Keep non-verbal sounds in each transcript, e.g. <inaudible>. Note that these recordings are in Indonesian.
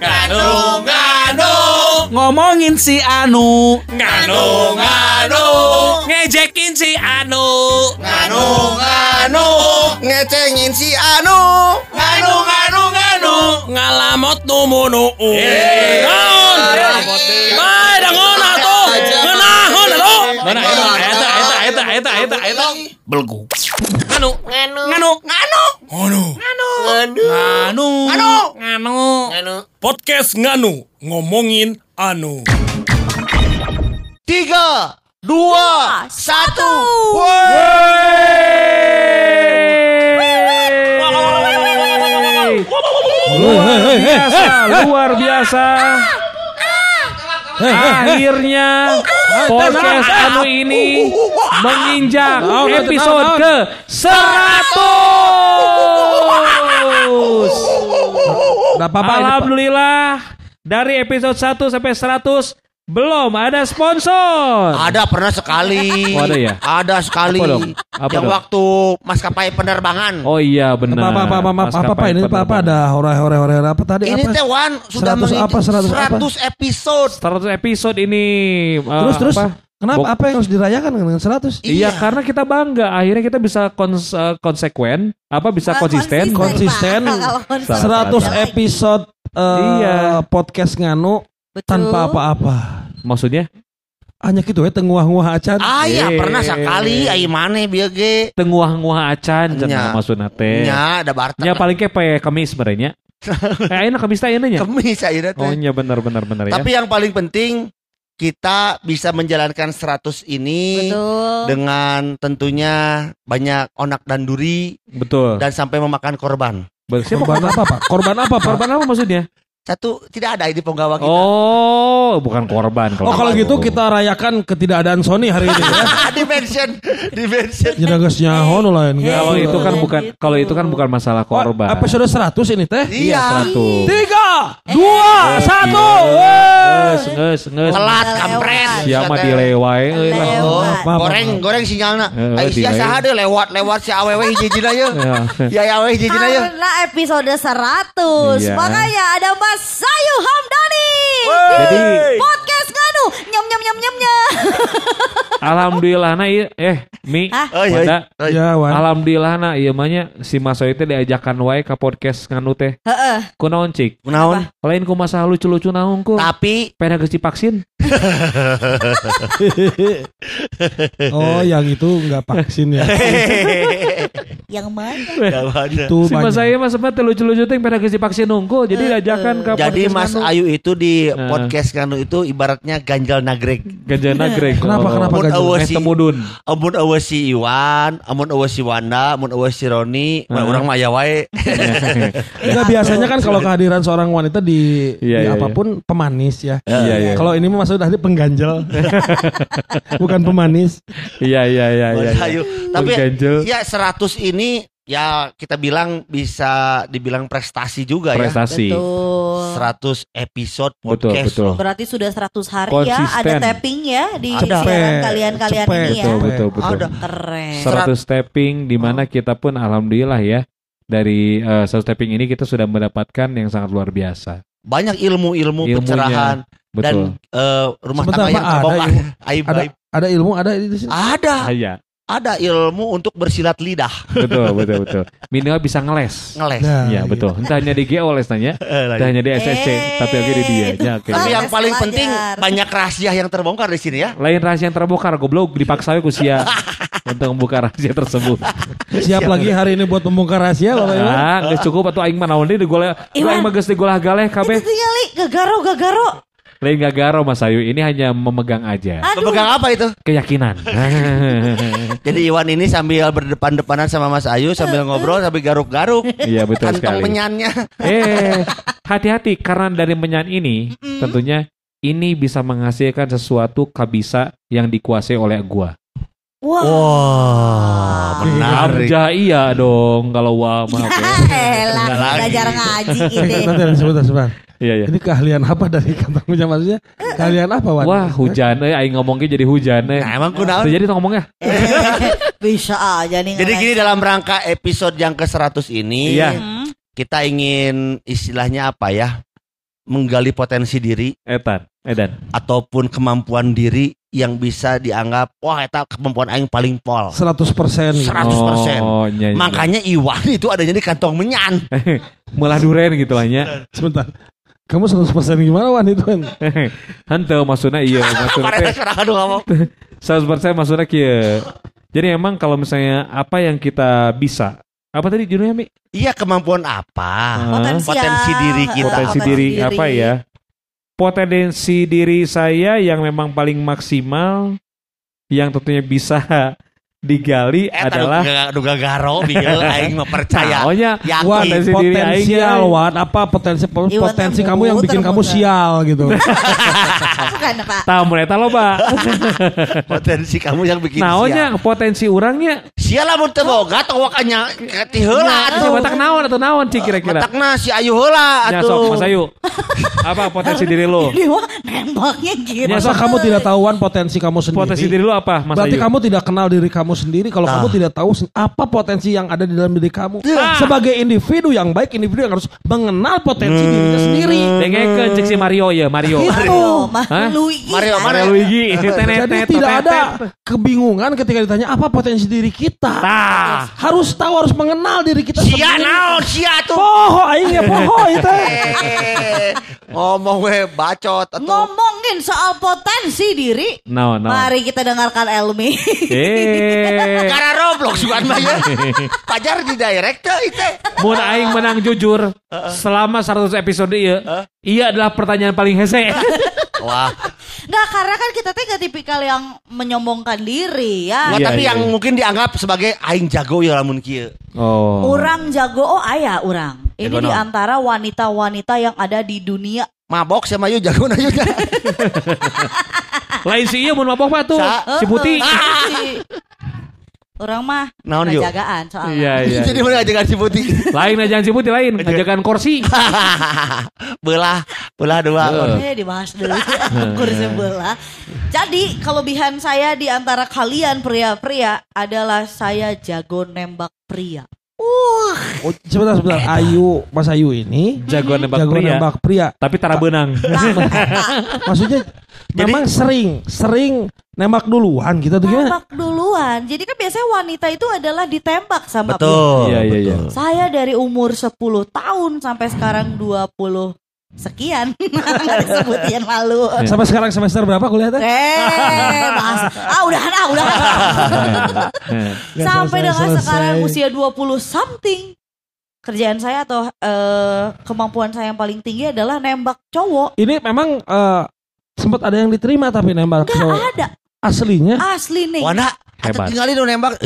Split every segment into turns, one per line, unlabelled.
Nganu, nganu,
Ngomongin si Anu.
nganu, nganu, ngejekin si Anu, nganu, nganu,
ngecengin si Anu
nganu, nganu, nganu, ngalamot numunu. Naon? Bae dangon atuh. Ngeunahon atuh. Mana eta eta eta belgu. Nganu, nganu, nganu, nganu, nganu, nganu, nganu, nganu, nganu. Podcast nganu ngomongin anu.
tiga dua satu
Luar biasa, luar biasa. Akhirnya podcast anu ini menginjak episode ke 100.
Gak apa-apa ini, Pak.
Alhamdulillah dari episode 1 sampai 100 belum ada sponsor.
ada pernah sekali
Oh, ada ya?
ada sekali
Apa dong? Apa
yang
dong?
waktu maskapai penerbangan
Oh iya benar.
Apa apa apa apa apa, apa, ini apa apa ada hore hore hore apa tadi
ini
apa?
teh Wan sudah
100 apa, 100 apa?
100 episode
100 episode ini. eh,
Terus terus
apa?
Kenapa
Bok-
apa yang harus dirayakan dengan 100?
Iya, karena kita bangga. Akhirnya kita bisa kons eh, konsekuen, apa bisa
Ah,
konsisten.
Konsisten.
Konsisten.
100 episode eh,
Iya.
podcast nganu
Betul.
tanpa apa-apa.
Maksudnya
Hanya gitu ya tenguah-nguah acan.
ah ya
Eh.
pernah sekali ai maneh bieu ge
tenguah-nguah acan
Nya.
cenah maksudna teh.
nya ada barta
Nya paling ke pae kamis sebenarnya. <laughs> Eh enak kamis teh nya.
kemis ayeuna teh
Oh nya benar benar benar ya.
tapi yang paling penting kita bisa menjalankan 100 ini
Betul.
dengan tentunya banyak onak dan duri
Betul.
dan sampai memakan korban.
Korban apa Pak? Korban apa
korban apa maksudnya?
Satu tidak ada di penggawa kita.
Oh, bukan korban
Oh kalau gitu kita rayakan ketidakadaan Sony hari ini ya. <laughs>
dimension, dimension.
Jadi geus nyaho nu lain.
Iya,
Kalau itu kan bukan
gitu.
kalau itu kan bukan masalah korban.
Oh, episode 100 ini teh.
Iya.
satu.
Tiga, dua, satu.
Nges, nges, nges.
Telat kampret.
Sia mah dilewai euy.
Oh,
maaf,
goreng, goreng sinyalna.
Eh,
Ai sia saha deui lewat lewat si awewe <laughs> hiji-hijina ye.
Ya.
Ya ya awewe hiji-hijina ye.
Karena episode 100
Iya.
Makanya ada Mas Sayu Hamdani
Jadi
Podcast Nganu Nyam nyam nyam nyam nyam <laughs>
alhamdulillah nah ieu eh Mi.
Hah?
Oh, iya.
Wanda,
Ya.
Alhamdulillah nah ieu mah nya si Mas Soy teh diajakan wae ka podcast nganu teh.
Heeh.
Kunaon cik?
Kunaon?
Lain ku masalah lucu-lucu naon ku.
Tapi
Pena geus divaksin. <laughs>
oh, yang itu nggak vaksin ya? <laughs>
yang mana?
Yang mana?
Itu
si Mas saya Mas sempat lucu-lucu ting pada kasih vaksin nunggu, jadi eh, ajakan
eh.
ke Jadi
Mas
Kanu.
Ayu itu di
nah.
podcast Kanu itu ibaratnya ganjal nagrek.
Ganjal nagrek.
kenapa oh.
kenapa
ganjal?
Awasi,
temudun.
Amun awasi Iwan, amun awasi Wanda, amun awasi Roni, uh. orang Maya wae. <laughs>
Enggak biasanya kan kalau kehadiran seorang wanita di,
yeah,
di
yeah,
apa pun yeah. pemanis ya.
Yeah, yeah.
Kalau ini mas maksudnya tadi pengganjal. <laughs> Bukan pemanis.
Iya iya iya iya.
Ayu. Tapi
Ganjel.
ya 100 ini ya kita bilang bisa dibilang prestasi juga
Prestasi.
Betul
ya. 100 episode
Betul,
podcast.
betul.
loh.
Berarti sudah 100 hari ya
Konsisten.
Ada tapping ya Di
Ada.
siaran kalian-kalian ini ya
Betul betul betul.
Ada.
Keren
100 tapping di mana kita pun alhamdulillah ya dari eh, 100 tapping ini kita sudah mendapatkan yang sangat luar biasa.
Banyak ilmu-ilmu
Ilmunya.
Pencerahan dan
Betul.
eh, rumah
Sebentar,
tangga yang
ada
terbongkar.
ilmu.
Aib,
Ada
aib.
ada ilmu ada di sini.
Ada,
Ah, iya.
ada ilmu untuk bersilat lidah,
Betul betul betul. Minimal bisa ngeles.
ngeles.
Nah,
Iya betul. Entah hanya di GO les nanya, <laughs> entah hanya di SSC,
Eh,
tapi oke di dia. Ya, oke.
Tapi yang paling penting banyak rahasia yang terbongkar di sini ya.
Lain rahasia yang terbongkar goblok dipaksa we ku sia untuk membuka rahasia tersebut.
Siap lagi hari ini buat membongkar rahasia Bapak Iwan.
Ah, geus cukup atuh aing mah naon deui digoleh. Aing mah geus digolah galeh
Itu
kabeh.
tinggal li Gagaro gagaro
Lain gak garo Mas Ayu, ini hanya memegang aja.
Aduh
Pemegang apa itu?
Keyakinan. <laughs>
Jadi Iwan ini sambil berdepan-depanan sama Mas Ayu sambil ngobrol sambil garuk-garuk.
Iya betul
Kantong
sekali.
menyannya. <laughs>
Eh, hati-hati karena dari menyan ini tentunya ini bisa menghasilkan sesuatu kabisa yang dikuasai oleh gua.
Wah.
Wah, menarik.
Abja iya dong kalau wah <laughs> mah. oke.
Elah, belajar ngaji.
Nanti nanti, sebentar sebentar.
Iya iya.
Ini keahlian apa dari kantongnya maksudnya? Keahlian apa Wan?
Wah hujan eh aing ngomongnya jadi hujan eh.
Nah, emang kunaon?
Jadi tuh ngomongnya.
Eh, Bisa aja nih.
Jadi gini dalam rangka episode yang ke-100 ini
Iya.
Kita ingin istilahnya apa ya? Menggali potensi diri
Etan, Edan.
ataupun kemampuan diri yang bisa dianggap wah eta kemampuan aing paling pol.
100 persen.
100%.
Oh, iya, iya.
Makanya Iwan itu adanya di kantong menyan. <laughs>
Malah duren gitu hanya.
Sebentar. Kamu 100 persen gimana Wan itu Wan? <laughs>
Henteu maksudnya iya, <laughs> maksudnya
ngomong.
100% maksudnya kieu. Jadi emang kalau misalnya apa yang kita bisa apa tadi judulnya Mi?
Iya kemampuan apa?
Potensial.
Potensi diri kita.
Potensi diri apa ya? Potensi diri saya yang memang paling maksimal yang tentunya bisa digali
Eta
adalah
duga, duga garo bieu <laughs> aing mah percaya.
Naonnya
Yakin.
Wan, potensial
ya.
Wan, apa potensi
Iwan
potensi kamu yang bikin kamu
muter.
sial gitu. <laughs>
Bukan Pak.
tahu Pak. <laughs>
Potensi kamu yang bikin
Naonnya potensi orangnya
sia. Sia lah mun teu boga tawakanya ti heula
Atuh
atuh.
batak naon atau naon cik kira-kira?
Matakna si Ayu heula
Ya
atuh.
sok Mas Ayu. Apa potensi diri lo?
Nembaknya gitu.
Masa kamu tidak tahu Wan potensi kamu sendiri?
Potensi diri lo apa Mas
Berarti
Ayu?
kamu tidak kenal diri kamu sendiri kalau
Nah.
kamu tidak tahu apa potensi yang ada di dalam diri kamu.
Ah.
Sebagai individu yang baik, individu yang harus mengenal potensi dirinya sendiri.
Dengekeun cek si Mario ya Mario.
Itu.
Mario,
kan?
Mario.
Luigi. <laughs> Tenet,
Jadi
tenet,
tidak
tenet,
ada kebingungan ketika ditanya apa potensi diri kita.
Tah.
Harus tahu, harus mengenal diri kita
Sia naon sia tuh.
Poho, aing ya poho <laughs> itu.
Ngomong we bacot atuh.
Ngomongin soal potensi diri.
Naon naon.
Mari kita dengarkan Elmi.
Eh.
Karena Roblox bukan mah <laughs> ya. Pajar di direct teh itu.
Mun aing menang jujur selama 100 episode ieu. Iya adalah pertanyaan paling hese. <laughs>
Wah,
Nggak, karena kan kita teh gak tipikal yang menyombongkan diri ya.
Wah,
Iya,
tapi
iya.
yang mungkin dianggap sebagai aing jago ya lamun kieu.
Oh.
Orang jago, oh ayah orang. Ini
Jago
di antara wanita-wanita yang ada di dunia.
Mabok sama Ayu jago na. <laughs>
Lain si iya mun mabok mah tuh.
Sa-
Si Putih.
Orang mah
Naon, yuk?
penjagaan soalnya.
Iya iya. <laughs>
Jadi mana aja si putih.
Lain aja si Putih lain, ngajakan kursi. <laughs>
belah, belah dua.
Eh dibahas dulu <laughs> kursi bola. Jadi kelebihan saya di antara kalian pria-pria adalah saya jago nembak pria. Uh,
Oh, sebentar, sebentar. Ayu, Mas Ayu ini
Jago nembak
jago
pria.
nembak pria.
Tapi tara benang.
nah, <laughs>
Maksudnya memang sering, sering nembak duluan gitu tuh gimana?
nembak duluan. Jadi kan biasanya wanita itu adalah ditembak sama pria.
Betul.
Iya, iya, iya.
betul.
Saya dari umur 10 tahun sampai sekarang 20 sekian. <laughs> Nggak disebutin malu.
Sampai sekarang semester berapa kuliahnya?
Eh, mas. Ah, udahan, ah, udahan.
Nggak <laughs>
Sampai dengan sekarang usia 20 something. Kerjaan saya atau eh, kemampuan saya yang paling tinggi adalah nembak cowok.
Ini memang eh, sempat ada yang diterima tapi nembak
Gak
cowok.
ada.
aslinya.
Asli nih.
Wanda,
Hebat.
Hebat. tinggalin dong nembak. <laughs>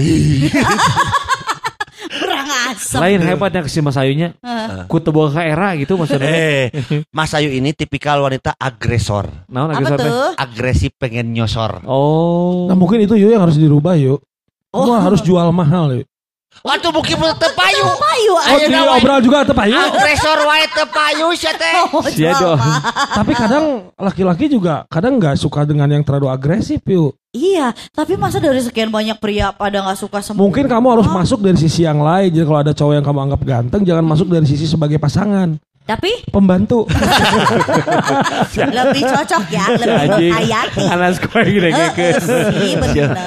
Asem.
Lain hebatnya ke si Mas Ayunya.
Heeh.
Ku ka era gitu maksudnya.
eh, Mas Ayu ini tipikal wanita agresor.
Naon
Apa tuh?
Agresif pengen nyosor.
Oh.
Nah mungkin itu yuk yang harus dirubah yuk. Kamu
Oh.
harus jual mahal yuk.
Waktu buki tepayu.
Ayo,
Oh di
dah,
obral juga tetap ayo.
Agresor wae tepayu sia teh.
Oh,
Sia dong.
Tapi kadang laki-laki juga kadang nggak suka dengan yang terlalu agresif yuk.
Iya, tapi masa dari sekian banyak pria pada nggak suka semua?
Mungkin kamu harus masuk dari sisi yang lain. Jadi kalau ada cowok yang kamu anggap ganteng, jangan masuk dari sisi sebagai pasangan,
Tapi
pembantu. <laughs>
lebih cocok ya, lebih menghayati.
Anak sekolah gede
Heeh,
gede.
sih.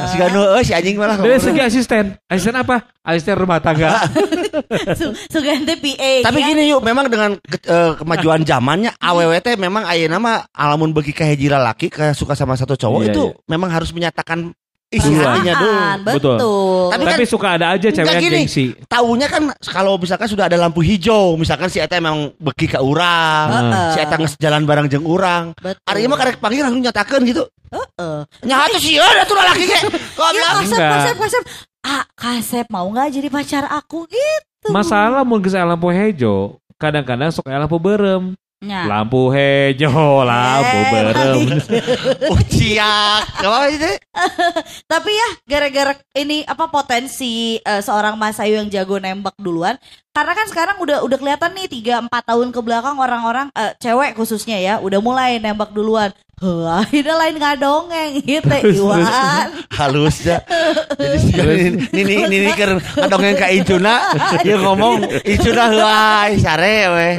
Si Ganu euy si anjing malah.
Dari segi asisten. Asisten apa? Asisten rumah tangga. <laughs>
Su- Sugante PA.
Tapi
ya.
gini yuk, memang dengan eh, kemajuan zamannya AWW teh memang ayeuna mah alamun bagi ka hiji lalaki kayak suka sama satu cowok
Iya,
itu
iya.
memang harus menyatakan isi
Duluan.
hatinya dulu.
Perasaan,
Betul.
Betul.
Tapi
Tapi
kan-
suka ada aja cewek
Enggak
yang
gini.
gengsi.
Tahunya kan kalau misalkan sudah ada lampu hijau, misalkan si eta memang beki ke urang,
Heeh.
si eta jalan bareng jeung urang. Ari mah karek panggil langsung nyatakeun gitu.
Heeh.
Nyaha tuh sieun atuh lalaki ge. Kok
Iya,
bilang
kasep,
Enggak.
kasep, kasep. Ah, kasep mau nggak jadi pacar aku gitu.
Masalah mun geus lampu hejo, kadang-kadang sok aya lampu berem.
Nya.
Lampu hijau, lampu
Eh,
berem.
Uciak. Apa itu?
Tapi ya gara-gara ini apa potensi eh, seorang Mas Ayu yang jago nembak duluan. Karena kan sekarang udah udah kelihatan nih 3 4 tahun ke belakang orang-orang eh, cewek khususnya ya udah mulai nembak duluan. Wah, ini lain ngadongeng gitu Iwan.
halus ya. Jadi ini ini ini kan adongeng ka Icuna, dia ngomong Icuna heuai sare we.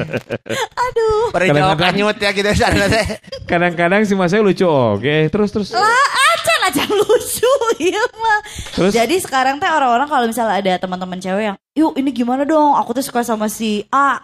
Aduh.
Bari jawab kanyut ya kita sana teh.
Kadang-kadang si Mas lucu oke. Terus terus.
Lah acan acan lucu iya mah.
Terus?
Jadi sekarang teh orang-orang kalau misalnya ada teman-teman cewek yang, "Yuk, ini gimana dong? Aku tuh suka sama si A."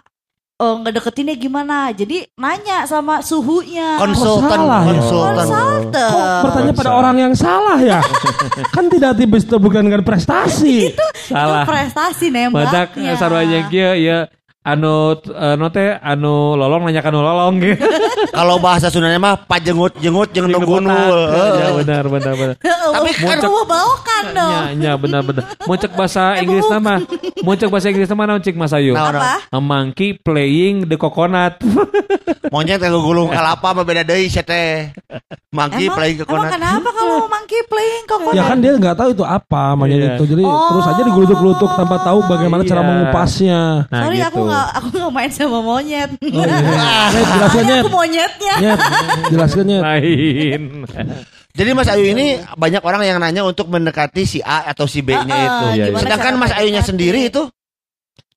Oh, ngedeketinnya gimana? Jadi nanya sama suhunya.
Konsultan,
ya?
konsultan.
Konsultan.
Kok bertanya pada orang yang salah ya? <laughs> kan tidak tiba bukan dengan prestasi.
Salah.
Itu prestasi
Badak
nembaknya.
sarwanya kieu ya anu anu teh anu lolong nanya anu lolong gitu. <laughs>
Kalau bahasa Sundanya mah pajengut-jengut jeung nunggunul.
Ya benar benar benar. <laughs>
Tapi kan mau bawakan dong.
Ya, ya benar benar. <laughs> Mau cek bahasa Inggris nama. Mau cek bahasa Inggris nama naon cek Mas Ayu?
Apa?
A monkey playing the coconut.
Monyet yang gulung kalapa mah beda deui sia teh. Mangki
Emang,
play ke
emang kenapa kalau monkey playing coconut?
Ya kan dia nggak tahu itu apa monyet
Iya.
itu. Jadi
Oh.
terus aja digelutuk-gelutuk tanpa tahu bagaimana cara
Iya.
mengupasnya.
Nah,
Sorry
gitu.
aku aku nggak main sama monyet.
Oh, iya. <laughs> Net, jelaskan
aku monyetnya.
Net, jelaskan Net.
Lain.
Jadi Mas Ayu ini banyak orang yang nanya untuk mendekati si A atau si B-nya
Heeh,
itu.
Iya,
Sedangkan Mas Ayunya sendiri itu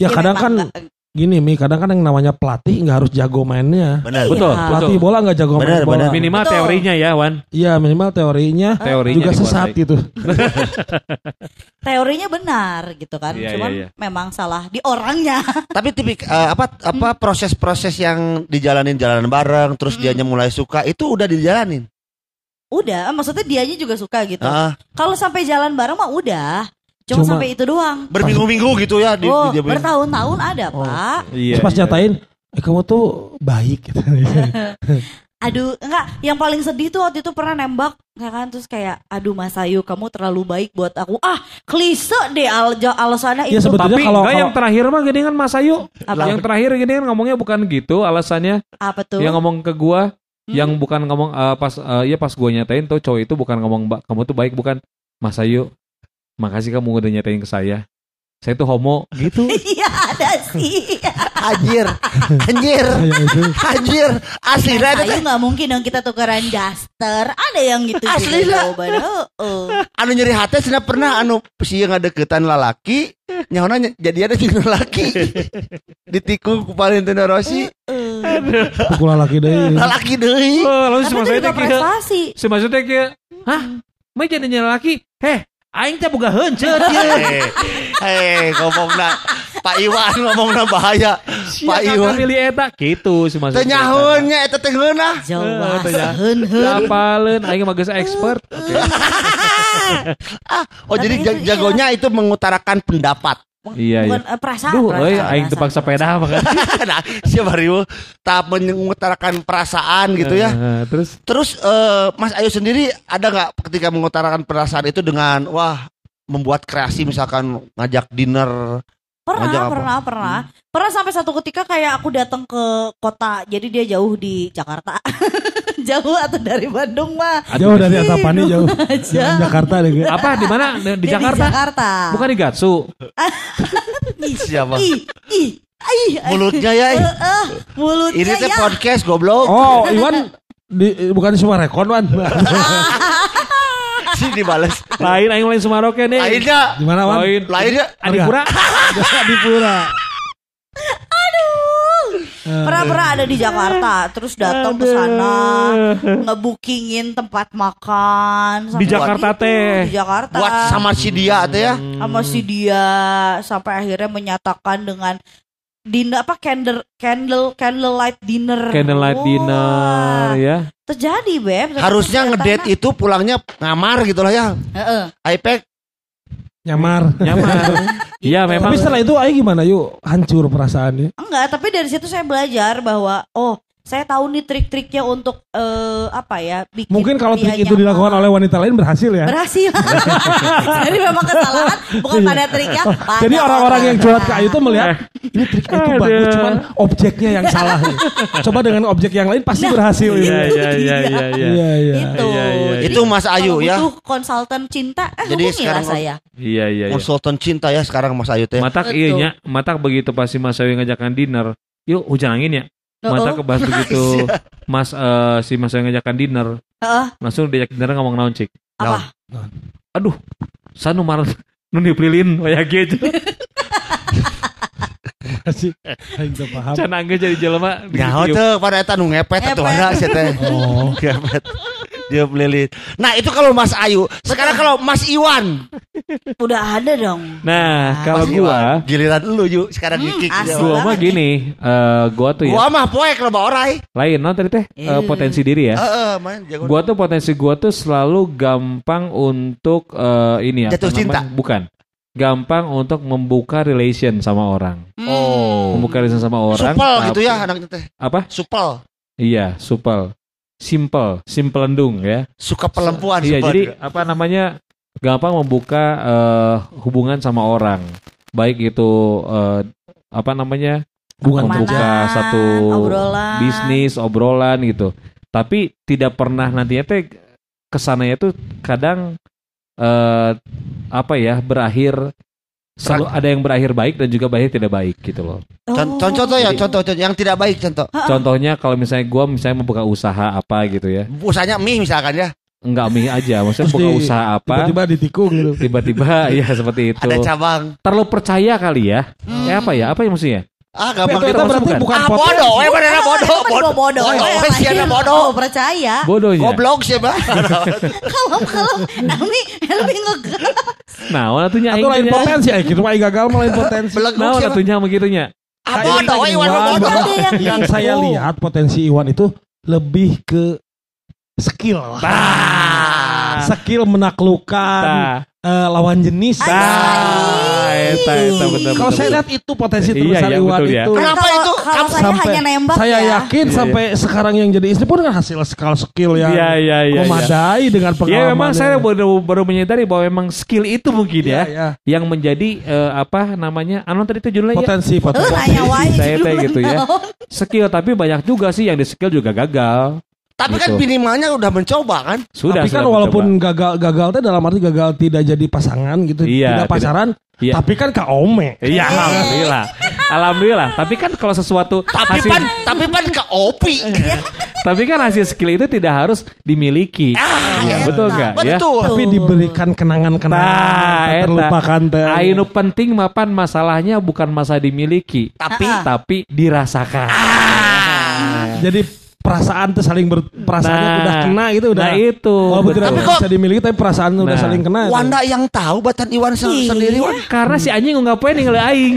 Ya
Ya,
kadang
memang
kan
nggak-
gini Mi, kadang kan yang namanya pelatih nggak harus jago mainnya.
benar.
Betul.
Iya.
Pelatih bola nggak jago
Benar,
main bola.
benar.
Minimal
Betul.
teorinya ya, Wan.
Iya minimal teorinya
Teorinya
juga sesat gitu. <laughs>
teorinya benar gitu kan.
Iya,
Cuman
iya, iya.
memang salah di orangnya. <laughs>
Tapi tipik eh, apa apa proses-proses yang dijalanin jalan bareng terus dianya mulai suka itu udah dijalanin.
udah, maksudnya dianya juga suka gitu.
Ah,
Kalau sampai jalan bareng mah udah. Cuma,
Cuma-
sampai itu doang.
berminggu-minggu gitu ya di,
oh,
di-
bertahun-tahun ada, Pak.
Iya.
Terus pas
iya.
nyatain, eh kamu tuh baik gitu. <laughs>
Aduh, enggak, yang paling sedih tuh waktu itu pernah nembak, ya kan terus kayak, aduh Mas Ayu, kamu terlalu baik buat aku. Ah, klise deh al alasannya
Ya,
itu.
sebetulnya
Tapi
kalau-
enggak yang
kalau-
terakhir mah gini kan Mas Ayu.
Apa?
Yang terakhir gini kan ngomongnya bukan gitu alasannya.
Apa tuh?
Yang ngomong ke gua
Hmm.
yang bukan ngomong eh, pas eh, ya pas gua nyatain tuh cowok itu bukan ngomong "Mbak, kamu tuh baik bukan Mas Ayu. Makasih kamu udah nyatain ke saya. Saya tuh homo gitu. <laughs>
Iya ada sih.
anjir. Anjir.
Kayak <laughs> itu.
Anjir. Asli
Mas
dah
Ayu nggak mungkin dong kita tukeran daster. Ada yang gitu
Asli, lah.
jawabannya. Oh,
anu nyeri hati cenah pernah anu si ngadeketan lalaki nyawana ny- jadi ada jeung lalaki <laughs> ditikung ku Valentino Rossi
Pukul laki deh.
lalaki deui
Oh, lalu si
Tapi
Mas
itu
Ayu
juga
teh kieu.
prestasi.
Si Mas Ayu teh kieu. Hah? Mah jadi laki? Heh, aing teh boga heunceur kieu. <laughs>
hei hei ngomongna Pak Iwan ngomongna bahaya Pak Iwan
Pilih eta gitu si Mas
teu nyahounnya eta teh
tanya.
Hen hen.
Apaleun aing mah geus expert. <laughs>
oh jadi
Tapi
ja-
itu
jagonya itu mengutarakan pendapat
Iya,
Bukan eh, perasaan.
Duh,
perasaan,
aing teu
perasaan.
paksa sepeda mah kan. <laughs>
nah siapa Rio tak mengutarakan perasaan gitu ya
Nah, terus
Terus eh, Mas Ayu sendiri ada nggak ketika mengutarakan perasaan itu dengan wah membuat kreasi misalkan ngajak dinner
Pernah,
Ngajak apa?
pernah, pernah. Pernah sampai satu ketika kayak aku datang ke kota. Jadi dia jauh di Jakarta. <laughs> jauh atau dari Bandung mah.
Jauh dari Antapani jauh.
Aja.
Jakarta deh. <laughs>
Apa di mana? Di, di Jakarta?
Di Jakarta.
Bukan di Gatsu. <laughs>
Siapa
ih.
mulutnya ya
Eh, eh, mulutnya
ini teh
ya.
podcast goblok
Oh, Iwan di, bukan semua rekon Wan.
Sih dibales
Lain aing lain Sumaroke nih.
lainnya
Gimana Wan?
Lain.
lainnya
Adipura.
di pura. <laughs>
Pernah-pernah ada di Jakarta, terus datang ke sana, ngebukingin tempat makan.
Di Jakarta
gitu,
teh.
Di Jakarta.
buat sama si dia teh ya
sama si dia sampai akhirnya menyatakan dengan dinner apa candle candle candle light dinner
Candlelight
Wah,
dinner ya.
terjadi beb
harusnya ngedate itu pulangnya ngamar gitu lah ya
Heeh.
iPad
Nyamar.
Nyaman. <laughs> Iya memang.
Tapi setelah itu Ayo gimana yuk? Hancur perasaannya.
enggak tapi dari situ saya belajar bahwa oh saya tahu nih trik-triknya untuk eh, apa ya bikin
Mungkin kalau trik itu
nyaman."
dilakukan oleh wanita lain berhasil ya.
berhasil. <laughs> Jadi memang kesalahan bukan pada triknya. pada
Jadi orang-orang yang curhat ke Ayu tuh
Eh.
melihat ini trik itu bagus, cuman objeknya yang salah. Coba dengan objek yang lain pasti
Nah,
berhasil.
Iya
Iya,
iya iya iya iya.
iya. iya.
itu.
Iya, iya, iya.
Itu Mas Ayu
Kalau
ya.
butuh konsultan cinta, eh,
Jadi sekarang-
saya.
Iya iya iya.
Konsultan cinta ya sekarang Mas Ayu teh.
Matak iya nya, matak begitu pasti Mas Ayu ngajakan dinner. Yuk hujan angin ya. Matak
Oh,
kebahas begitu Mas eh, si Mas Ayu ngajakan dinner.
Heeh.
Langsung diajak dinner ngomong naon cik.
apa?
Aduh, sanu marah <laughs> nu diprilin waya gitu. <laughs>
Masih aing teu paham.
Can angge jadi jelema
Nyaho tuh pada eta nu ngepet atuh ada sih teh. <laughs>
Oh. <laughs>
Ngepet. Dia lilin. Nah, itu kalau Mas Ayu. Sekarang kalau Mas Iwan.
Udah ada dong.
Nah, kalau
Mas
gua,
Iwan. giliran lu yuk sekarang
Hmm,
gua mah gini, eh gua tuh ya
Gua mah poek lo orai.
lain non tadi teh eh,
Eh.
potensi diri ya.
Heeh, main jago.
Gua tuh potensi gua tuh selalu gampang untuk eh, ini ya.
Jatuh cinta.
Bukan. Gampang untuk membuka relation sama orang.
Hmm.
Oh.
Membuka relation sama orang.
Supel
tapi-
gitu ya anaknya teh.
Apa?
Supel.
Iya, supel. Simple, simple endung ya.
Suka perempuan
Iya,
supel
jadi
juga.
apa namanya? Gampang membuka eh, hubungan sama orang. Baik itu eh, apa namanya?
Hubungan
membuka satu
obrolan.
bisnis, obrolan gitu. Tapi tidak pernah nantinya teh ke sananya tuh kadang eh apa ya berakhir selalu ada yang berakhir baik dan juga berakhir tidak baik gitu loh.
Oh.
Con- Contoh tuh ya, contoh, contoh yang tidak baik contoh.
Contohnya kalau misalnya gua misalnya membuka usaha apa gitu ya.
Usahanya mie misalkan ya.
Enggak mie aja, maksudnya
Terus
buka
di-
usaha apa
Tiba-tiba ditikung gitu.
tiba-tiba <laughs> ya seperti itu.
Ada cabang.
Terlalu percaya kali ya.
Hmm.
Ya apa ya? Apa yang maksudnya?
Ah,
Itu,
gampang
Itu
itu
gitu.
berarti
bukan.
bukan
Ah, bodoh, eh bodoh,
Emang
bodoh.
gua bodoh.
Oh,
Eh,
oh, siapa
lain.
bodoh?
Oh, percaya.
Bodohnya.
Goblok sih, Bah. <laughs>
Kalau kalau Nami lebih ngegas.
Nah, atunya
Atau lain
aing
potensi, aing gitu mah gagal mah lain potensi.
Nah,
siapa?
atunya begitunya.
Ah, bodoh, eh, Iwan bodoh.
Yang
yang
gitu.
saya lihat potensi Iwan itu lebih ke skill.
Nah,
Skill menaklukkan eh, lawan jenis.
nah, eta eta bener.
Kalau saya lihat itu potensi
Iya,
terbesar
iya,
Iwan
betul ya.
itu.
Kenapa
Kalau-
itu?
Kalau saya
Sampai-
hanya nembak
Saya
ya.
yakin
Iya.
sampai sekarang yang jadi istri pun kan hasil skala skill yang
Iya, iya, iya. iya.
memadai dengan pengalaman.
Ya memang saya baru, baru menyadari bahwa memang skill itu mungkin ya,
ya.
yang menjadi eh, apa namanya? Anu tadi itu judulnya ya?
potensi
Eh,
potensi.
wae
Saya gitu ya. Skill tapi banyak juga sih yang di skill juga gagal.
Tapi kan
Gitu.
minimalnya udah mencoba kan.
Sudah.
Tapi kan
sudah
walaupun
mencoba.
gagal gagal teh dalam arti gagal tidak jadi pasangan gitu,
Iya,
tidak
tidak.
pacaran,
Iya.
tapi kan kaome.
Iya, <laughs> alhamdulillah. Alhamdulillah. Tapi kan kalau sesuatu
Tapi
hasil,
pan, tapi pan ke opi.
tapi kan hasil skill itu tidak harus dimiliki.
Ah,
Betul
Nah,
nggak? Ya.
betul.
Tapi diberikan kenangan-kenangan
Nah,
terlupakan teh.
Ainu penting mapan masalahnya bukan masa dimiliki,
Tapi
tapi dirasakan.
Jadi perasaan tuh saling berperasaannya
Nah,
udah kena gitu udah.
Nah itu.
Walaupun tidak
betul.
kok-
bisa dimiliki tapi perasaan udah
Nah.
saling kena.
Wanda yang tahu batan Iwan se-
Iya.
sendiri Wan.
Karena si anjing ngapain nih aing.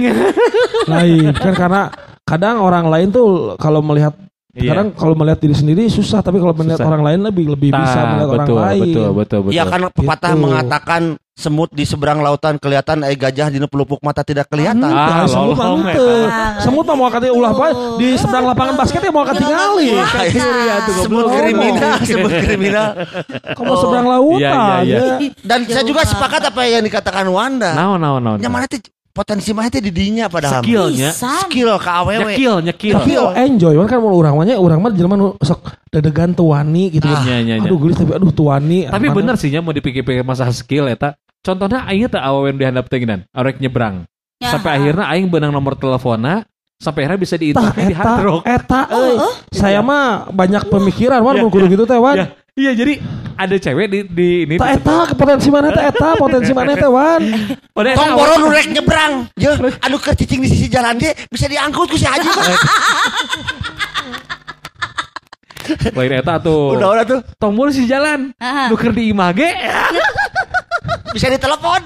lain kan karena kadang orang lain tuh kalau melihat
Iya.
kadang kalau melihat diri sendiri susah tapi kalau melihat
Susah.
orang lain lebih lebih bisa
Nah,
melihat
betul,
orang lain.
betul, betul, betul.
Ya kan pepatah
Gitu.
mengatakan semut di seberang lautan kelihatan, eh gajah di pelupuk mata tidak kelihatan.
Ah,
Ah, semut mah. Semut mah mau katanya ulah bae di seberang lapangan basket ya mau katingali.
Iya,
tuh,
Semut
goblok.
kriminal, <laughs> semut kriminal.
Kamu seberang lautan.
Iya, iya, iya.
ya.
Dan saya juga sepakat apa yang dikatakan Wanda.
Naon, naon, naon.
Yang mana potensi mana teh di dinya padahal.
Skillnya.
Skill ke awewe.
Nyekil, nyekil.
Tapi oh, enjoy kan mau urang mah nya urang mah jelema nu sok dedegan tuani gitu.
Ah, iya, iya, iya.
Aduh gelis tapi aduh tuani.
Tapi
Mana-
bener sih nya mau dipikir-pikir masalah skill eta. Contohnya aing teh awewe di handap teh geunan, arek nyebrang.
Ya.
Sampai akhirnya aing benang nomor teleponnya sampai akhirnya bisa diinterview di
eta,
hard rock.
eta,
Oh,
euy.
oh.
Saya mah banyak pemikiran wan mun kudu
ya,
gitu teh wan.
Ya, iya jadi ada cewek di di ini
Tak eta potensi mana teh eta potensi mana teh wan. <laughs>
Tong boron <laughs> rek nyebrang. Je, anu keur cicing di sisi jalan dia bisa diangkut ku si Haji. <laughs>
lain eta tuh.
Udah udah tuh
Tombol si jalan. Nuker di imah ge.
bisa ditelepon.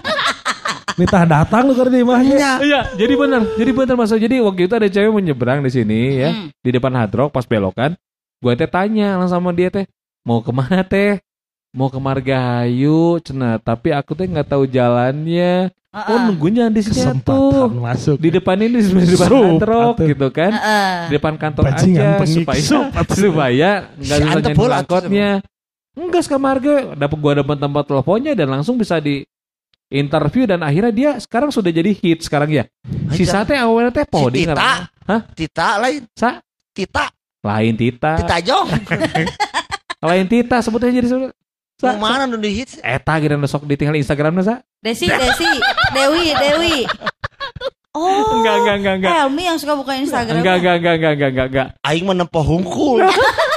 Nitah datang lu di imahnya.
Iya.
Iya, jadi benar. Jadi benar masa. Jadi waktu itu ada cewek menyeberang di sini ya,
Hmm.
di depan hard rock pas belokan. Gue teh tanya langsung sama dia teh, mau ke mana teh? Mau ke Margahayu, cena. Tapi aku teh nggak tahu jalannya. Oh nunggunya di sini tuh.
masuk.
Di depan ini di depan
Sup,
kantor
atuh.
gitu kan.
Heeh.
Di depan kantor
Bajingan
aja
pengik
supaya
sup,
supaya nggak
bola, atuh,
angkotnya. Enggak sekamar gue dapat gua dapat tempat teleponnya dan langsung bisa di interview dan akhirnya dia sekarang sudah jadi hit sekarang ya. Si sate awalnya teh
Si
podi
Tita.
ngarana. Hah?
Tita lain.
Sa?
Tita.
Lain Tita.
Tita Jong. <laughs>
Lain Tita sebutnya jadi sebut. Sa,
mana nu di hits?
Eta gitu sok ditinggal Instagramnya sa.
Desi, Desi, Dewi, Dewi. Oh, <laughs>
Enggak enggak enggak enggak.
Helmi yang suka buka Instagram.
Enggak enggak enggak enggak enggak enggak enggak.
Aing menempuh hungkul. <laughs>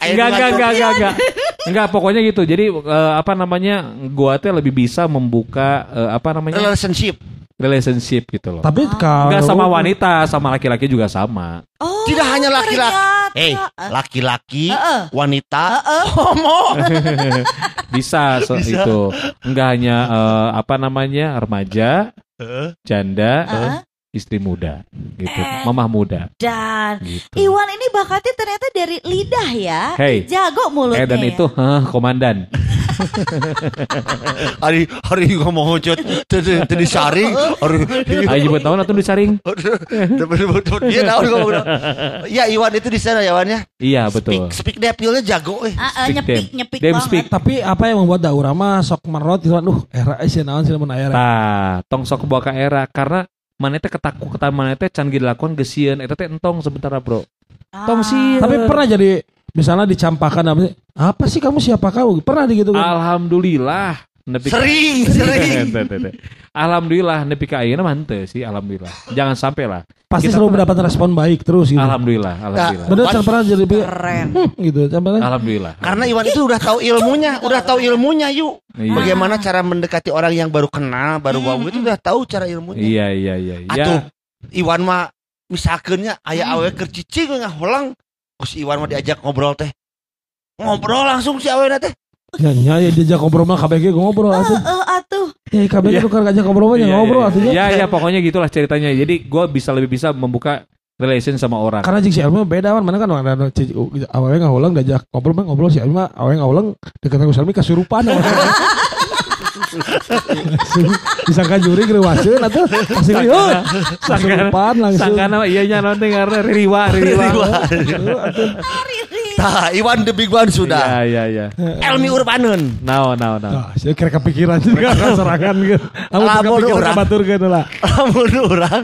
Enggak enggak enggak enggak <laughs> enggak. Enggak pokoknya gitu. Jadi eh, apa namanya? Gua teh lebih bisa membuka eh, apa namanya?
Relationship.
relationship gitu loh.
Tapi kalau
Enggak sama wanita, sama laki-laki juga sama.
Oh,
Tidak hanya laki-laki.
ternyata.
Eh, laki-laki, wanita,
Heeh.
homo. <laughs>
Bisa, so,
Bisa.
itu. Enggak hanya eh, apa namanya? remaja, janda,
Heeh.
Istri muda gitu.
Eh.
Mamah muda
Dan
gitu.
Iwan ini bakatnya ternyata dari lidah ya.
Hey.
Jago mulutnya.
Eh dan
ya.
itu, hah, komandan. <laughs>
Hari hari ngomong hujat tadi tadi saring. Hari
Ayo buat tahun atau disaring?
dia tahu ngomong. Ya Iwan itu di sana ya Wan ya.
Iya betul.
Speak, speak Dapilnya jago eh.
Speak
nyepik, banget.
speak.
tapi apa yang membuat daurah mah sok merot itu aduh era sih naon sih mun era.
Nah, tong sok bawa ka era karena mana teh ketakut ketan mana teh can dilakukan gesieun eta teh entong sebentar bro.
Ah.
Tong sih.
Tapi pernah jadi misalnya dicampakkan apa sih? Apa sih kamu siapa kamu? Pernah di gitu kan?
Alhamdulillah nepi
Sering, sering.
Alhamdulillah nepi ka ayeuna mah henteu sih alhamdulillah. Jangan sampai lah.
Pasti
kita
selalu mendapat respon baik terus gitu.
Alhamdulillah, alhamdulillah.
Bener can pernah jadi
Keren.
hmm, gitu. Pernah.
Alhamdulillah.
Karena Iwan itu udah tahu ilmunya, udah tahu ilmunya yuk.
Iya.
Bagaimana cara mendekati orang yang baru kenal, baru wow itu udah tahu cara ilmunya.
Iya, iya, iya.
Atuh,
Ya,
Iwan mah misalkannya ayah awe keur cicing nggak holang, terus Iwan mah diajak ngobrol teh. Ngobrol langsung si awe teh.
Ya ya diajak ngobrol mah KBG ngobrol atuh.
Eh, atuh.
Ya KBG tuh kan ngajak ngobrol ya
Iya,
ngobrol
iya.
atuh nya.
Ya, ya, pokoknya gitulah ceritanya. Jadi gua bisa lebih bisa membuka relation sama orang.
Karena jik si Elmi beda man, mana kan ada ada cici awewe ngahulang diajak ngobrol mah ngobrol si Elmi mah awewe ngahulang deket aku Elmi kasurupan. Langsung disangka juri gerewaseun atuh. Pasti oh, kasurupan langsung.
Sangka nama iya nya nanti karena ririwa.
Heeh, atuh.
Tah, Iwan the big one sudah.
Iya, iya, iya.
Elmi Urbanun.
Now, now, now.
Nah, saya kira kepikiran juga serangan gitu. Kamu
Lamun
kepikiran
urang.
kabaturkeun lah.
Lamun orang,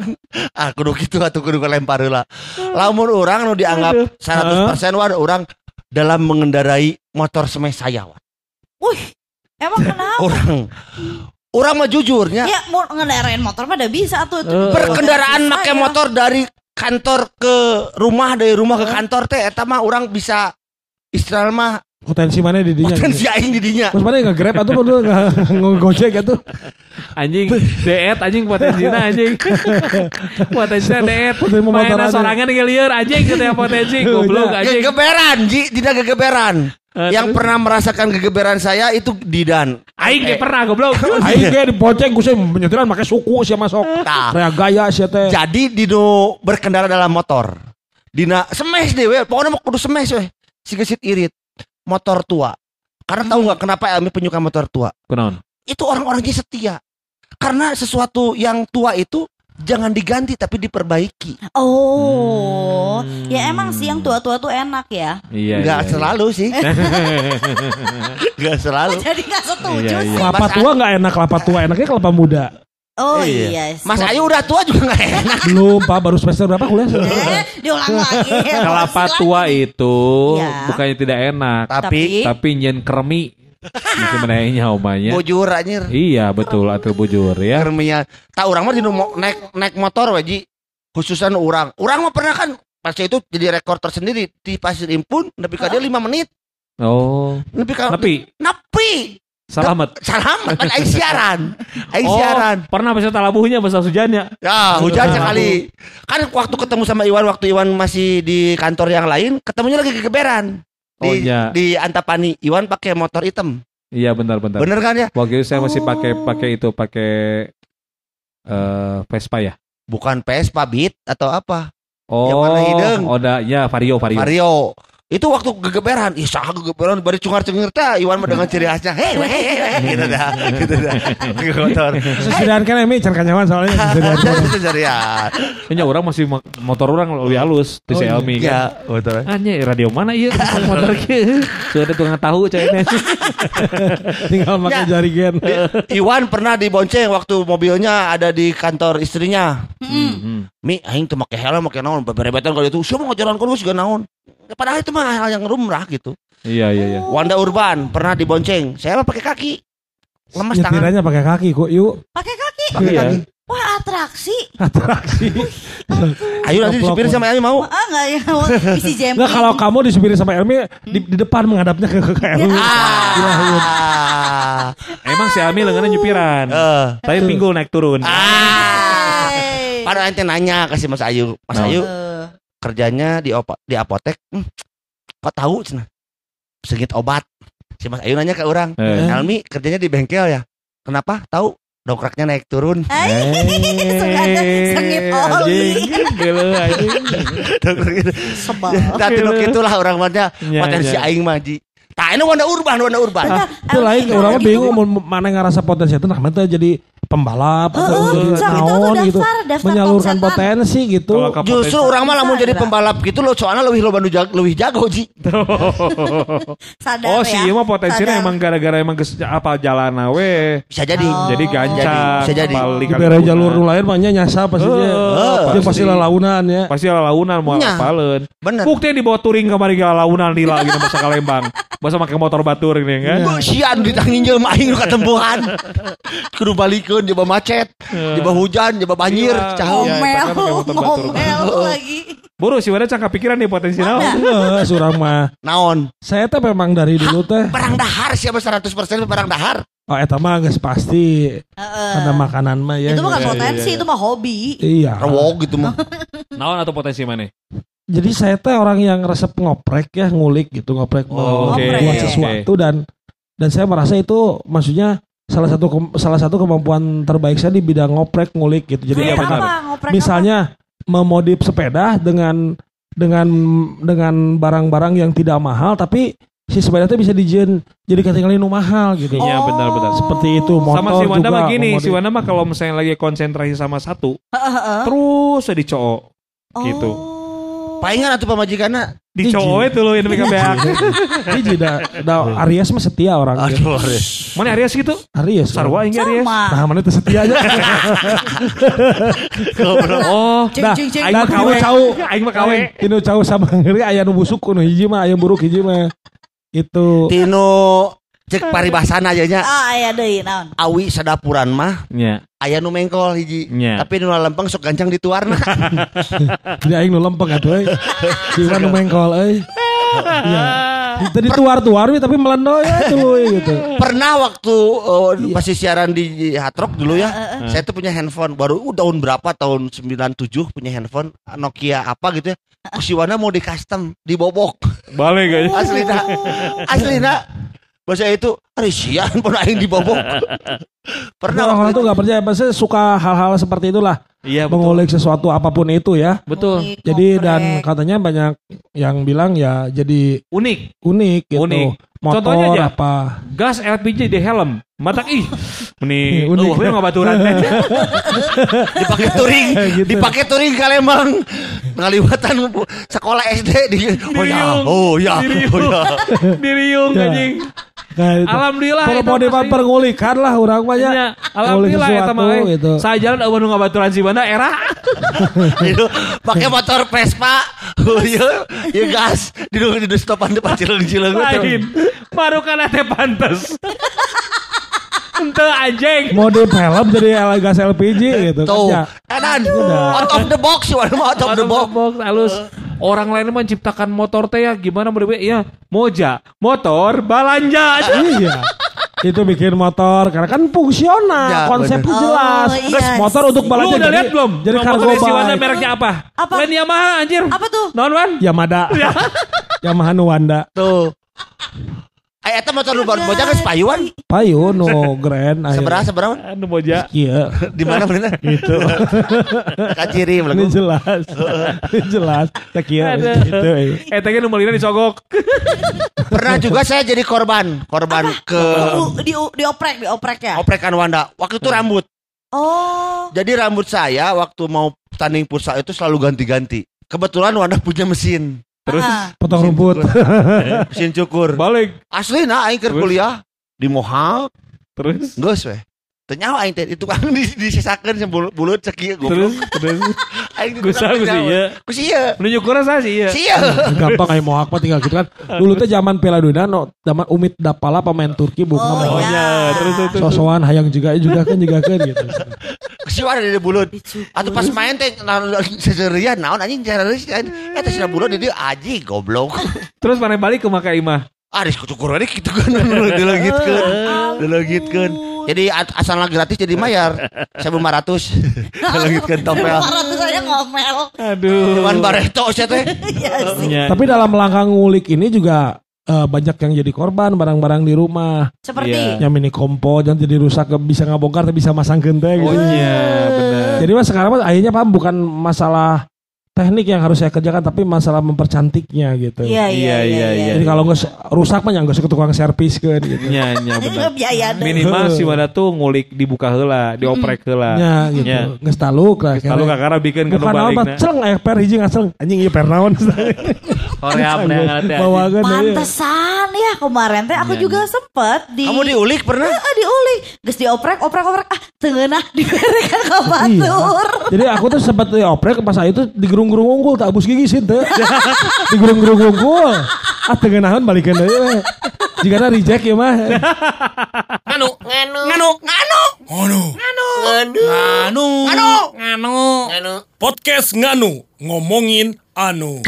ah kudu gitu atuh kudu lempar lah. Lamun orang nu dianggap 100% wan orang dalam mengendarai motor semeh saya wan.
Wih, emang kenapa?
Orang orang mah jujurnya
Ya mau ngendarain motor mah udah bisa tuh.
Berkendaraan
Bisa
pakai
ya.
motor dari kantor ke rumah dari rumah ke kantor teh eta mah orang bisa istilah mah
Potensi mana di dinya?
potensi aing di dinya.
Terus mana nge-grab atau perlu <laughs> ngegojek atau
Anjing, deet anjing potensinya anjing. <laughs> potensinya deet.
Memotoran.
sorangan tinggal lieur anjing gitu ya potensi. <laughs> Goblok anjing.
Gegeberan, Ji, tidak gegeberan.
Eh,
Yang
terus?
pernah merasakan gegeberan saya itu Didan.
Aing ge pernah goblok. <laughs>
Aing ge dipoceng ku penyetiran pakai suku sia masuk.
Tah.
Rea gaya sia teh.
Jadi Dino berkendara dalam motor. Dina semes deh, we. pokoknya mau kudu semes weh. Si gesit irit. Motor tua. Karena tahu nggak kenapa Elmi penyuka motor tua?
Kunaon?
Itu orang-orangnya setia. Karena sesuatu yang tua itu jangan diganti tapi diperbaiki.
Oh,
Hmm.
ya emang sih yang tua-tua tuh enak ya.
Iya.
Nggak
iya,
selalu sih. <laughs> Nggak selalu. <laughs>
Jadi nggak setuju
Iya,
sih.
iya.
Kelapa
Mas
tua nggak enak, kelapa tua enaknya kelapa muda.
Oh
Iya.
iya.
Mas Ayu udah tua juga nggak enak. <laughs>
Belum, Pak, baru semester berapa kuliah?
Eh, diulang lagi.
Kelapa tua itu
Ya.
bukannya tidak enak,
Tapi
tapi nyen kremi. Mungkin menanya omanya.
bujur anjir.
Iya betul atau bujur ya.
Kermian. Tak orang mah dinu naik naik motor waji. Khususan orang. Orang mah pernah kan pas itu jadi rekor tersendiri di Pasir Impun nepi ka dia 5 menit.
Oh,
Nepi ka
tapi
nepi.
selamat.
Selamat kan aing siaran. Aing
Oh,
siaran.
pernah bisa talabuhnya bahasa hujannya.
Ya, hujan sekali. Kan waktu ketemu sama Iwan waktu Iwan masih di kantor yang lain, ketemunya lagi kegeberan. Di,
Oh, iya.
di Antapani, Iwan pakai motor hitam.
Iya benar-benar.
Bener kan ya?
Waktu itu saya masih
Oh.
pakai pakai itu pakai eh Vespa ya.
Bukan Vespa Beat atau apa?
Oh,
Yang warna hidung.
Oda ya Vario Vario.
Vario. Itu waktu gegeberan, ih sah gegeberan bari cungar-cengir teh Iwan mah dengan ciri khasnya. Hei, hei, hei, gitu dah. Gitu dah. Pakai motor.
Sesediaan kan Emi can kanyawan soalnya.
Itu jarian.
Kayaknya orang masih mo- motor orang lebih halus di
Oh, iya.
Xiaomi
Ya, motor.
Anya radio mana iya motor <laughs> kieu. Sudah tukang tahu ceweknya. <laughs>
Tinggal pakai
Ya.
jari gen.
Iwan pernah dibonceng waktu mobilnya ada di kantor istrinya.
Hmm.
Mi, aing tuh make helm, make naon, beberebetan kalau itu. Siapa mau jalan kono juga naon. Padahal itu mah hal yang rumrah gitu.
Iya iya iya.
Wanda Urban pernah dibonceng. Saya mah pakai kaki. Lemas tangan.
Nyetirnya pakai kaki kok. Yuk.
Pakai kaki.
Pakai
Iya.
kaki.
Wah atraksi.
Atraksi.
Ayo nanti
Vlog,
disupirin sama Ayu mau.
Ah enggak ya. Isi <laughs> jempol.
Nah kalau kamu disupirin sama Elmi di, di depan menghadapnya ke, ke Elmi.
Ah.
Emang Xiaomi lengannya nyupiran.
Eh.
Tapi pinggul naik turun.
Ah.
Hey.
Pada ente nanya kasih Mas Ayu. Mas
Nah.
Ayu kerjanya di opa, di apotek. Hmm, kok tahu cenah? Segit obat. Si Mas Ayu nanya ke orang.
Eh.
Elmi kerjanya di bengkel ya. Kenapa? Tahu dongkraknya naik turun.
Sengaja sengit oli. Sebel.
Tapi nu itulah orang mana
Ya,
potensi
ya.
aing mah ji. Tah ini Wanda Urban, Wanda Urban.
Itu lain orang mah bingung mana ngerasa potensi itu nah jadi pembalap atau
sok itu tuh
naon gitu.
daftar- daftar
Menyalurkan potensi gitu.
Justru orang mah lamun
Bisa,
jadi pembalap gitu loh, soalnya lebih lo bandu jago, lebih jago ji. <laughs>
Sadar
Oh
ya.
sih iya mah potensinya
Sadar.
emang gara-gara emang geus apa jalan we.
Bisa jadi.
Oh.
Jadi gancang.
Bisa jadi.
Di bere jalur nu lain mah nya nyasa pasti dia. Jeung pasti
pasti.
lalaunan ya.
Pasti launan mau apaleun.
Bener.
Buktinya di bawah touring kamari launan lila gitu masa Kalembang. Masa pakai motor batur ini kan.
Bu, sian ditangin jelema aing nu katempuhan. <laughs> Kudu balikeun coba macet, coba hujan, coba banjir,
Iya.
cahau.
Iya,
Ngomel, ngomel <laughs> lagi.
Buru si Wada cangka pikiran nih potensi
Mana?
naon. <laughs>
Heeh, surang mah.
Naon?
Saya teh memang dari dulu teh
Perang dahar siapa 100% perang dahar?
oh eta mah geus pasti
Heeh.
ada makanan mah ya.
Itu bukan
Iya, iya,
potensi,
iya.
itu mah hobi.
Iya.
Rewok gitu mah. <laughs>
Naon atau potensi mana?
Jadi saya teh orang yang resep ngoprek ya, ngulik gitu, ngoprek
Oh,
mau
oke,
buat sesuatu dan dan saya merasa itu maksudnya salah satu salah satu kemampuan terbaik saya di bidang ngoprek ngulik gitu. Jadi apakah
apa?
Misalnya memodif sepeda dengan dengan dengan barang-barang yang tidak mahal tapi si sepeda itu bisa dijadiin jadi ketinggalan nu mahal gitu.
Iya,
Oh.
benar-benar.
Seperti itu motor
sama si Wanda
juga
mah gini, si. Wanda mah kalau misalnya lagi konsentrasi sama satu,
apa? Heeh.
terus jadi cowok.
Oh.
gitu.
Palingan atuh pamajikanna.
Di
Hiji.
cowok itu loh yang mereka beak.
Hiji da, da Aries mah setia orang gitu.
Aduh.
Mana Aries gitu?
Aries.
Sarwa hingga Aries.
Nah, mana itu setia aja. <laughs>
Oh,
Dah,
aing mah kawe.
cau.
Aing mah kawe.
Tinu cau sama ngeri aya nu busuk nu hiji mah aya buruk hiji mah. Itu.
Tino cek paribasana aja nya.
Ah, aya deui naon?
Awi sadapuran mah
Nya,
aya nu mengkol hiji.
nya.
Tapi nu lempeng sok gancang dituarna.
Jadi <laughs> aing nu lempeng atuh euy. Siwan nu mengkol euy. Iya. Tadi tuar-tuar we, tapi melendoy ya tuh gitu.
Pernah waktu uh, masih siaran di Hard Rock dulu ya. Saya tuh punya handphone baru uh, tahun berapa tahun 97 punya handphone Nokia apa gitu ya. Kusiwana mau di custom, dibobok.
Balik aja.
Aslina. Aslina. Bahasa itu, hari sian pun aing dibobok. <laughs> Pernah
Orang-orang
waktu
tuh gak percaya, pasti suka hal-hal seperti itulah.
Iya, betul.
Mengulik sesuatu apa pun itu ya.
Betul.
Jadi dan
ngoprek.
katanya banyak yang bilang ya jadi
Unik.
unik gitu.
Unik.
Motor
Contohnya aja.
apa?
Gas LPG di helm. Matak ih. Meni, <laughs>
Unik.
uh, nggak baturan. <laughs>
dipakai touring, <laughs>
Gitu.
dipakai touring ke Lembang. Ngaliwatan sekolah SD di Oh ya, oh ya,
Diriung.
oh ya.
Diriung
Ya.
anjing.
Nah, itu.
Alhamdulillah. eta
Permodepan
mah,
pengulikan lah orang banyak.
Nya, Alhamdulillah mah.
sesuatu
eh.
gitu.
Saya jalan eueuh nu ngabaturan si Banda era.
Itu pakai motor Vespa. Oh <laughs> iya, ya gas. Di di di stopan depan cileng-cileng
Lain. Baru kan teh pantes. Ente anjing.
Mode helm jadi gas LPG gitu
Tuh,
kan ya.
edan. Out of the box, you out of the box.
halus. Orang lain menciptakan motor teh ya gimana berbeda ya moja motor balanja
Iya. Itu bikin motor karena kan fungsional,
Ya,
konsepnya
bener.
jelas.
Oh, iya.
Terus motor untuk
Lu
belanja
udah lihat belum?
Jadi
Nomor
cargo
motor si Wanda
bike.
mereknya apa?
Apa?
Lain Yamaha anjir.
Apa tuh?
Non Wan?
Yamada. Yamaha Nuwanda.
Tuh. Eh eta motor nu baru bocah geus payuan.
Payu no grand.
Seberapa seberapa?
Anu boja.
Iya. <laughs>
Di mana bener?
Gitu. <laughs>
Kaciri
Ini
belum.
jelas. <laughs> Ini jelas. Tak
Ada.
gitu. eh.
Tadi nu melina disogok.
Pernah juga saya jadi korban, korban ke
Uh, di dioprek, dioprek ya.
oprekan Wanda. Waktu itu rambut.
Oh.
Jadi rambut saya waktu mau tanding pusat itu selalu ganti-ganti. Kebetulan Wanda punya mesin,
Terus
Ah.
Potong rumput. <laughs>
mesin cukur.
balik.
Asli nah aing keur
Terus?
kuliah di Mohawk,
Terus
geus weh. Teu nyawa aing teh itu kan <laughs> di- disisakeun bulut
terus
goblok.
terus <laughs>
Aing
Gusa
teu
gusi
nyawa.
ieu.
Ku sia.
Nunjuk kurang saya sih ya.
Sia.
Gampang aja mau apa tinggal gitu kan. Dulu teh zaman Piala Dunia no, zaman Umit Dapala pemain Turki bukan
Oh, iya.
Ya, terus terus terus.
sosokan hayang juga juga kan juga kan gitu.
Sia ada di bulut. Atau pas main teh nah, seserian naon anjing serius kan. Eta cenah bulut di dieu aji goblok. <laughs>
Terus mana balik ke Maka Imah.
Ah, dis kucukur we gitu kan. <laughs> Dilagitkeun. <laughs> Dilagitkeun. Jadi a- asal gratis jadi mayar. 1500. Dilagitkeun tompel.
400 aja ngomel.
Aduh.
Cuman bareto teh.
Iya sih.
Ya,
Tapi dalam langkah ngulik ini juga eh, banyak yang jadi korban barang-barang di rumah.
Seperti
Iya.
Yang mini kompo yang jadi rusak bisa ngabongkar tapi bisa masang teh
Oh
gitu.
iya, benar.
Jadi mas sekarang mas akhirnya paham bukan masalah teknik yang harus saya kerjakan tapi masalah mempercantiknya gitu.
Iya, iya,
Iya,
iya,
iya,
iya.
Jadi kalau nggak rusak mah nggak usah ke tukang servis kan gitu.
Nya
Ini
benar. Minimal <laughs> si mana tuh ngulik dibuka heula, dioprek heula.
Ya gitu.
Nya.
Nggak taluk lah.
Lalu kakara bikin ke
Bukan
balik
apa, celeng eh per hiji ngasel anjing ieu per naon. <laughs>
Korea
Bawakan ya.
Pantesan ya kemarin teh aku
Iya,
juga sempet di
Kamu diulik pernah?
Ah, diulik, geus dioprek, oprek, oprek, ah tengenah <laughs> diberekan ka batur.
Jadi aku tuh sempat dioprek pas itu digerung-gerung unggul tak abus gigi sih teh. <laughs> digerung-gerung unggul. Ah tengenahan balikan deui. we. Jika ada reject ya mah.
Nganu, nganu, nganu, nganu, nganu, nganu, nganu, nganu, nganu, podcast nganu ngomongin anu.